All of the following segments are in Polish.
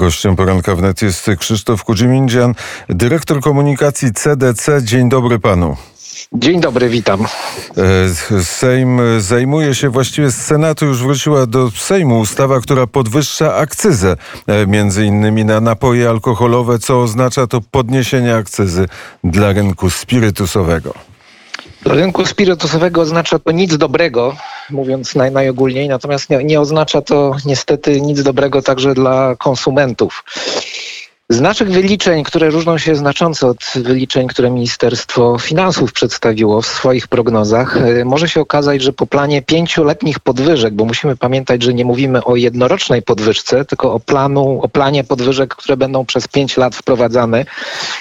Gościem poranka wnet jest Krzysztof Kudzimindzian, dyrektor komunikacji CDC. Dzień dobry panu. Dzień dobry, witam. E, Sejm zajmuje się, właściwie z Senatu już wróciła do Sejmu ustawa, która podwyższa akcyzę e, między innymi na napoje alkoholowe, co oznacza to podniesienie akcyzy dla rynku spirytusowego. Dla rynku spirytusowego oznacza to nic dobrego, mówiąc naj, najogólniej, natomiast nie, nie oznacza to niestety nic dobrego także dla konsumentów. Z naszych wyliczeń, które różnią się znacząco od wyliczeń, które Ministerstwo Finansów przedstawiło w swoich prognozach, e, może się okazać, że po planie pięcioletnich podwyżek, bo musimy pamiętać, że nie mówimy o jednorocznej podwyżce, tylko o, planu, o planie podwyżek, które będą przez pięć lat wprowadzane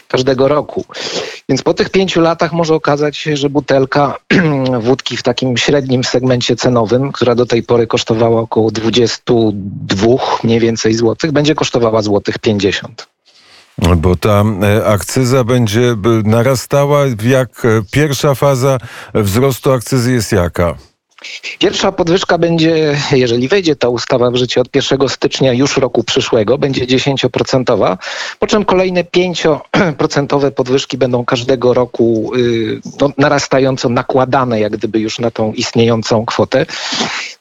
każdego roku. Więc po tych pięciu latach może okazać się, że butelka wódki w takim średnim segmencie cenowym, która do tej pory kosztowała około 22 mniej więcej złotych, będzie kosztowała złotych 50. Bo ta e, akcyza będzie narastała. Jak e, pierwsza faza wzrostu akcyzy jest jaka? Pierwsza podwyżka będzie, jeżeli wejdzie ta ustawa w życie od 1 stycznia już roku przyszłego, będzie 10%, po czym kolejne 5% podwyżki będą każdego roku y, no, narastająco nakładane, jak gdyby już na tą istniejącą kwotę.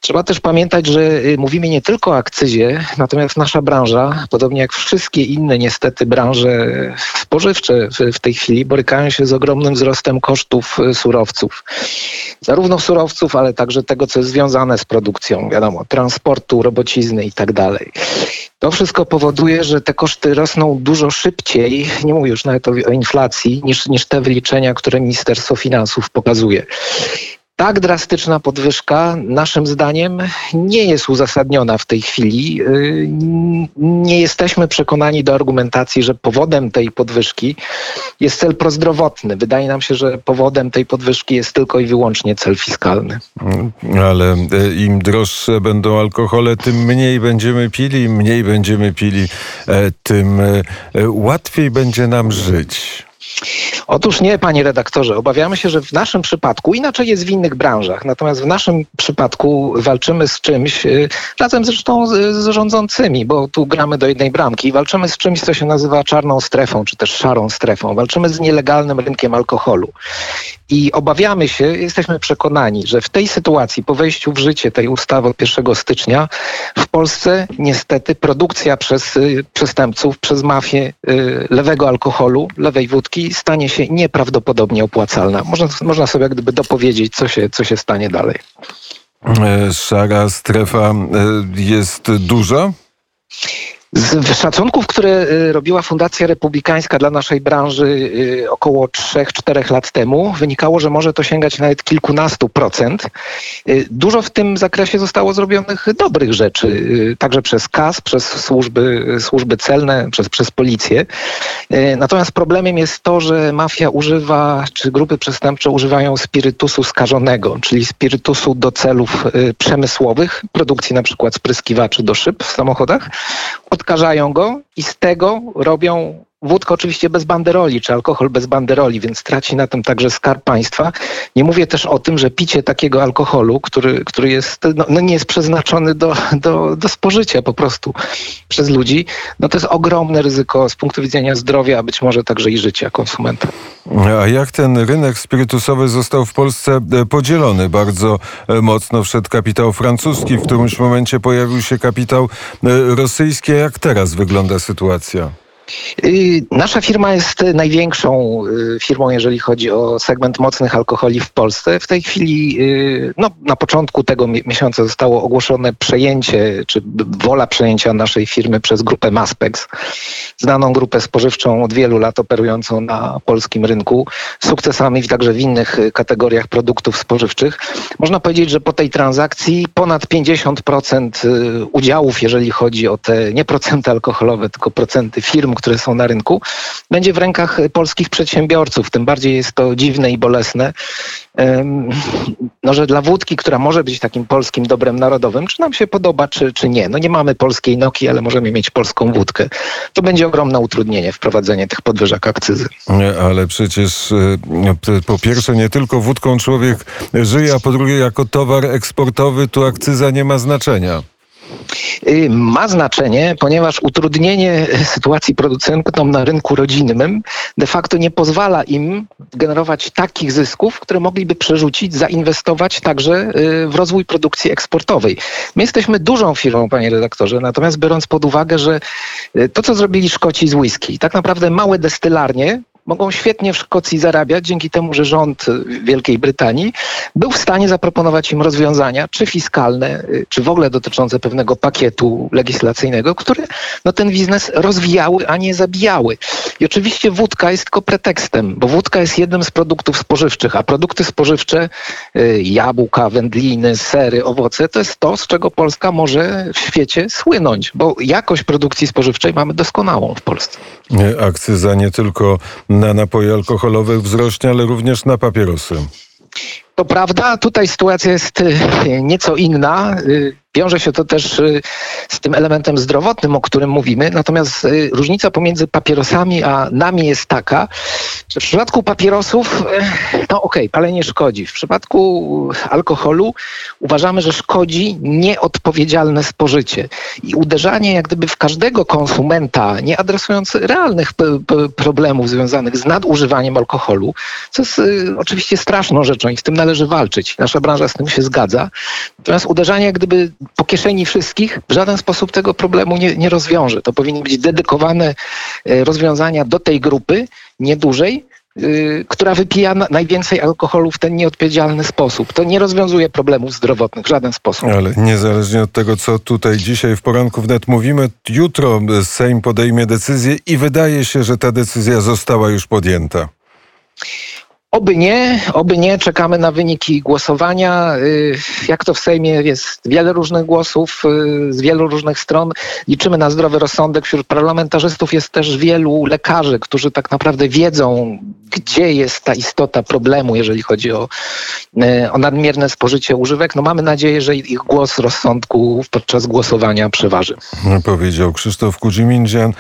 Trzeba też pamiętać, że y, mówimy nie tylko o akcyzie, natomiast nasza branża, podobnie jak wszystkie inne niestety branże spożywcze w, w tej chwili, borykają się z ogromnym wzrostem kosztów y, surowców. Zarówno surowców, ale także tego, co jest związane z produkcją, wiadomo, transportu, robocizny i tak dalej. To wszystko powoduje, że te koszty rosną dużo szybciej, nie mówię już nawet o, o inflacji, niż, niż te wyliczenia, które Ministerstwo Finansów pokazuje tak drastyczna podwyżka, naszym zdaniem, nie jest uzasadniona w tej chwili. Y, nie jesteśmy przekonani do argumentacji, że powodem tej podwyżki jest cel prozdrowotny. Wydaje nam się, że powodem tej podwyżki jest tylko i wyłącznie cel fiskalny. Ale e, im droższe będą alkohole, tym mniej będziemy pili, im mniej będziemy pili, e, tym e, łatwiej będzie nam żyć. Otóż nie, panie redaktorze. Obawiamy się, że w naszym przypadku, inaczej jest w innych branżach, natomiast w naszym przypadku walczymy z czymś, y, razem zresztą z, rządzącymi, bo tu gramy do jednej bramki, walczymy z czymś, co się nazywa czarną strefą, czy też szarą strefą. Walczymy z nielegalnym rynkiem alkoholu. I obawiamy się, jesteśmy przekonani, że w tej sytuacji, po wejściu w życie tej ustawy od 1 stycznia, w Polsce niestety produkcja przez y, przestępców, przez mafię y, lewego alkoholu, lewej wódki stanie się nieprawdopodobnie opłacalna. Można, można sobie gdyby dopowiedzieć, co się, co się stanie dalej. E, szara strefa e, jest duża? Z szacunków, które y, robiła Fundacja Republikańska dla naszej branży y, około 3-4 lat temu, wynikało, że może to sięgać nawet kilkunastu procent. Y, dużo w tym zakresie zostało zrobionych dobrych rzeczy, także przez KAS, przez służby, służby celne, przez, przez policję. Natomiast problemem jest to, że mafia używa, czy grupy przestępcze używają spirytusu skażonego, czyli spirytusu do celów przemysłowych, produkcji na przykład spryskiwaczy do szyb w samochodach, odkażają go i z tego robią Wódka oczywiście bez banderoli, czy alkohol bez banderoli, więc traci na tym także skarb państwa. Nie mówię też o tym, że picie takiego alkoholu, który, który jest, no, no nie jest przeznaczony do, do, do spożycia po prostu przez ludzi, no to jest ogromne ryzyko z punktu widzenia zdrowia, a być może także i życia konsumenta. A jak ten rynek spirytusowy został w Polsce e, podzielony? Bardzo e, mocno wszedł kapitał francuski, w którymś momencie pojawił się kapitał e, rosyjski. Jak teraz wygląda sytuacja? Y, nasza firma jest największą y, firmą, jeżeli chodzi o segment mocnych alkoholi w Polsce. W tej chwili, y, no, na początku tego miesiąca zostało ogłoszone przejęcie, czy wola przejęcia naszej firmy przez grupę Maspex, znaną grupę spożywczą od wielu lat operującą na polskim rynku, sukcesami także w innych kategoriach produktów spożywczych. Można powiedzieć, że po tej transakcji ponad 50% udziałów, jeżeli chodzi o te nie procenty alkoholowe, tylko procenty firm, które są na rynku, będzie w rękach polskich przedsiębiorców. Tym bardziej jest to dziwne i bolesne, no, że dla wódki, która może być takim polskim dobrem narodowym, czy nam się podoba, czy, czy nie. No nie mamy polskiej Nokii, ale możemy mieć polską wódkę. To będzie ogromne utrudnienie wprowadzenie tych podwyżek akcyzy. Ale przecież e, po pierwsze nie tylko wódką człowiek żyje, a po drugie jako towar eksportowy tu akcyza nie ma znaczenia. Y, Ma znaczenie, ponieważ utrudnienie sytuacji producentom na rynku rodzinnym de facto nie pozwala im generować takich zysków, które mogliby przerzucić, zainwestować także y, w rozwój produkcji eksportowej. My jesteśmy dużą firmą, panie redaktorze, natomiast biorąc pod uwagę, że y, to, co zrobili Szkoci z whisky, tak naprawdę małe destylarnie, mogą świetnie w Szkocji zarabiać dzięki temu, że rząd Wielkiej Brytanii był w stanie zaproponować im rozwiązania, czy fiskalne, y, czy w ogóle dotyczące pewnego pakietu legislacyjnego, które no, ten biznes rozwijały, a nie zabijały. I oczywiście wódka jest tylko pretekstem, bo wódka jest jednym z produktów spożywczych, a produkty spożywcze, y, jabłka, wędliny, sery, owoce, to jest to, z czego Polska może w świecie słynąć, bo jakość produkcji spożywczej mamy doskonałą w Polsce. Akcyza nie tylko na napoje alkoholowe wzrośnie, ale również na papierosy. To prawda, tutaj sytuacja jest y, nieco inna. Wiąże się to też y, z tym elementem zdrowotnym, o którym mówimy. Natomiast y, różnica pomiędzy papierosami a nami jest taka, że w przypadku papierosów, y, no okej, palenie szkodzi. W przypadku alkoholu uważamy, że szkodzi nieodpowiedzialne spożycie. I uderzanie jak gdyby w każdego konsumenta, nie adresując realnych problemów związanych z nadużywaniem alkoholu, co jest oczywiście straszną rzeczą i z tym należy walczyć. Nasza branża z tym się zgadza. Natomiast uderzanie jak gdyby po kieszeni wszystkich w żaden sposób tego problemu nie, nie rozwiąże. To powinny być dedykowane e, rozwiązania do tej grupy, niedużej, y, która wypija na- najwięcej alkoholu w ten nieodpowiedzialny sposób. To nie rozwiązuje problemów zdrowotnych w żaden sposób. Ale niezależnie od tego, co tutaj dzisiaj w poranku wnet mówimy, jutro Sejm podejmie decyzję i wydaje się, że ta decyzja została już podjęta. Oby nie, oby nie. Czekamy na wyniki głosowania. Y, Jak to w Sejmie jest wiele różnych głosów y, z wielu różnych stron. Liczymy na zdrowy rozsądek. Wśród parlamentarzystów jest też wielu lekarzy, którzy tak naprawdę wiedzą, gdzie jest ta istota problemu, jeżeli chodzi o, y, o nadmierne spożycie używek. No mamy nadzieję, że ich głos rozsądku podczas głosowania przeważy. Powiedział Krzysztof Kudzimindzian,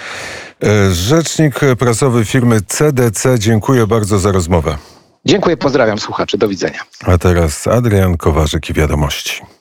e, rzecznik prasowy firmy CDC. Dziękuję bardzo za rozmowę. Dziękuję, pozdrawiam słuchaczy. Do widzenia. A teraz Adrian Kowarzyk i wiadomości.